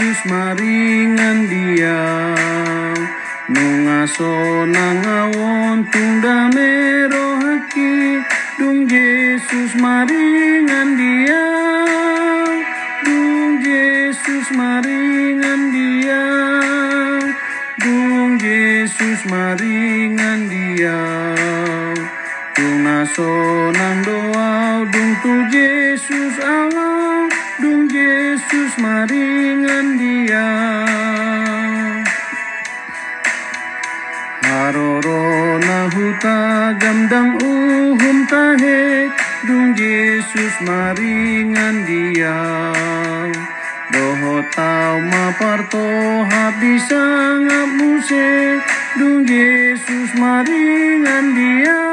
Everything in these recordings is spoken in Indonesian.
Yesus maringan dia Nungaso nangawon tunda mero haki Dung Yesus maringan dia Dung Yesus maringan dia Dung Yesus maringan dia Tungaso nang Maringan dia. Haroro na huta gamdang uhum tahe dung Yesus maringan dia. Doho tau maparto habis sangat muse dung Yesus maringan dia.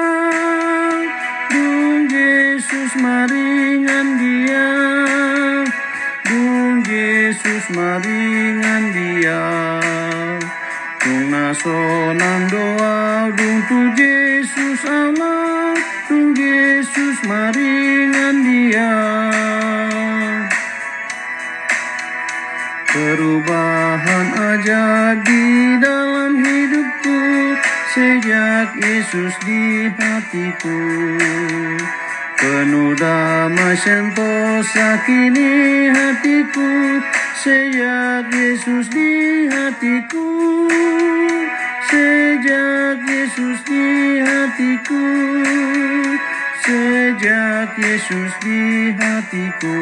Dung Yesus maringan dia Maringan dia. Dung nasonan doa Dung tu Yesus Allah Dung Yesus maringan dia. Perubahan aja di dalam hidupku. Sejak Yesus di hatiku. Penuh damai sentosa kini hatiku Sejak Yesus di hatiku Sejak Yesus di hatiku Sejak Yesus di hatiku.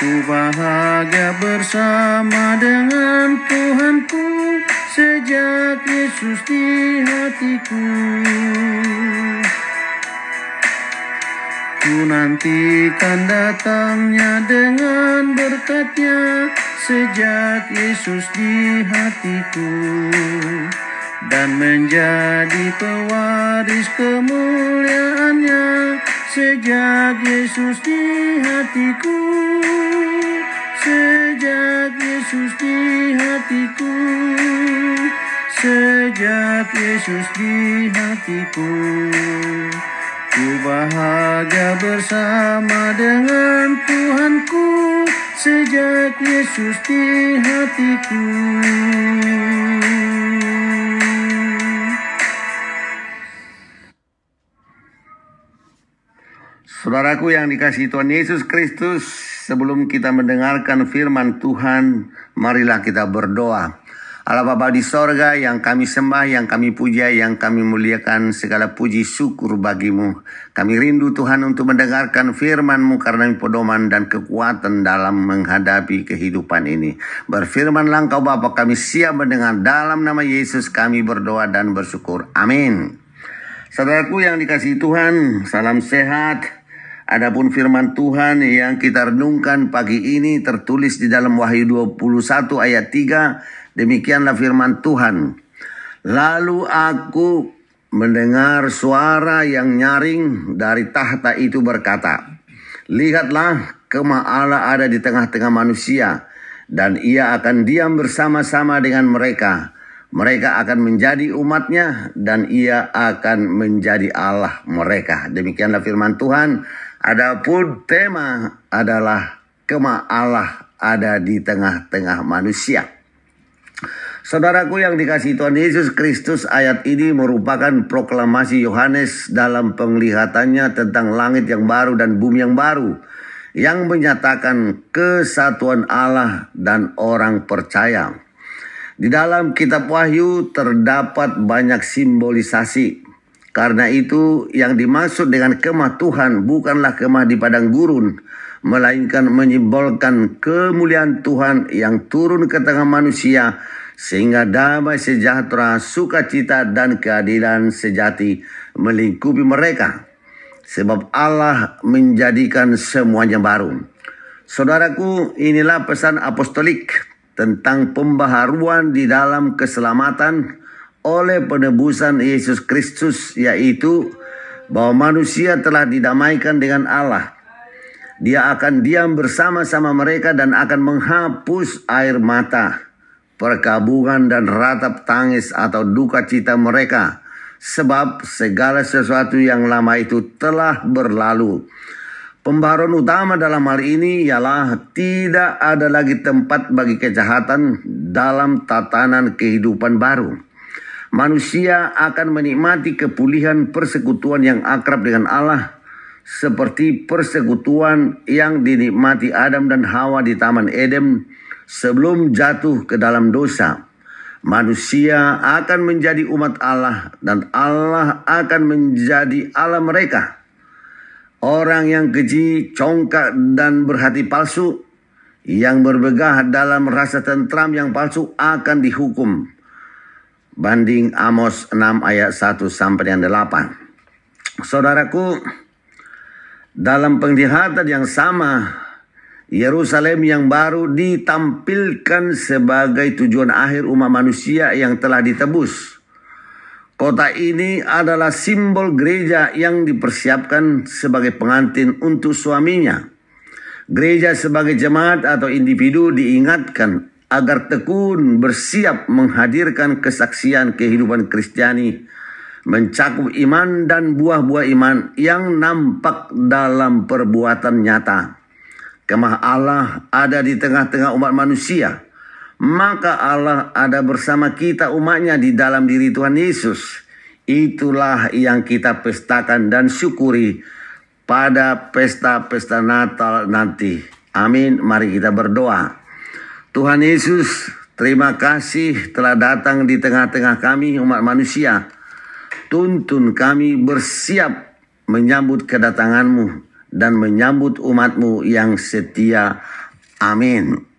Ku bahagia bersama dengan Tuhanku Sejak Yesus di hatiku Nantikan datangnya dengan berkatnya Sejak Yesus di hatiku Dan menjadi pewaris kemuliaannya Sejak Yesus di hatiku. Sejak Yesus di hatiku. Sejak Yesus di hatiku Ku bahagia bersama dengan Tuhanku Sejak Yesus di hatiku Saudaraku yang dikasih Tuhan Yesus Kristus, sebelum kita mendengarkan firman Tuhan, marilah kita berdoa. Allah Bapa di sorga yang kami sembah, yang kami puja, yang kami muliakan segala puji syukur bagimu. Kami rindu Tuhan untuk mendengarkan firman-Mu karena pedoman dan kekuatan dalam menghadapi kehidupan ini. Berfirmanlah Engkau Bapa kami siap mendengar dalam nama Yesus kami berdoa dan bersyukur. Amin. Saudaraku yang dikasih Tuhan, salam sehat. Adapun firman Tuhan yang kita renungkan pagi ini tertulis di dalam Wahyu 21 ayat 3. Demikianlah firman Tuhan. Lalu aku mendengar suara yang nyaring dari tahta itu berkata, Lihatlah kemah Allah ada di tengah-tengah manusia, dan ia akan diam bersama-sama dengan mereka. Mereka akan menjadi umatnya dan ia akan menjadi Allah mereka. Demikianlah firman Tuhan. Adapun tema adalah kemah Allah ada di tengah-tengah manusia. Saudaraku yang dikasih Tuhan Yesus Kristus, ayat ini merupakan proklamasi Yohanes dalam penglihatannya tentang langit yang baru dan bumi yang baru yang menyatakan kesatuan Allah dan orang percaya. Di dalam kitab Wahyu terdapat banyak simbolisasi. Karena itu yang dimaksud dengan kemah Tuhan bukanlah kemah di padang gurun, melainkan menyimbolkan kemuliaan Tuhan yang turun ke tengah manusia sehingga damai sejahtera, sukacita dan keadilan sejati melingkupi mereka. sebab Allah menjadikan semuanya baru. Saudaraku, inilah pesan apostolik tentang pembaharuan di dalam keselamatan oleh penebusan Yesus Kristus yaitu bahwa manusia telah didamaikan dengan Allah. Dia akan diam bersama-sama mereka dan akan menghapus air mata, perkabungan dan ratap tangis atau duka cita mereka. Sebab segala sesuatu yang lama itu telah berlalu. Pembaruan utama dalam hal ini ialah tidak ada lagi tempat bagi kejahatan dalam tatanan kehidupan baru. Manusia akan menikmati kepulihan persekutuan yang akrab dengan Allah seperti persekutuan yang dinikmati Adam dan Hawa di Taman Eden sebelum jatuh ke dalam dosa. Manusia akan menjadi umat Allah dan Allah akan menjadi Allah mereka. Orang yang keji, congkak, dan berhati palsu, yang berbegah dalam rasa tentram yang palsu akan dihukum. Banding Amos 6 ayat 1 sampai dengan 8. Saudaraku, dalam penglihatan yang sama, Yerusalem yang baru ditampilkan sebagai tujuan akhir umat manusia yang telah ditebus. Kota ini adalah simbol gereja yang dipersiapkan sebagai pengantin untuk suaminya. Gereja sebagai jemaat atau individu diingatkan agar tekun bersiap menghadirkan kesaksian kehidupan Kristiani mencakup iman dan buah-buah iman yang nampak dalam perbuatan nyata. Kemah Allah ada di tengah-tengah umat manusia maka Allah ada bersama kita umatnya di dalam diri Tuhan Yesus. Itulah yang kita pestakan dan syukuri pada pesta-pesta Natal nanti. Amin. Mari kita berdoa. Tuhan Yesus, terima kasih telah datang di tengah-tengah kami umat manusia. Tuntun kami bersiap menyambut kedatanganmu dan menyambut umatmu yang setia. Amin.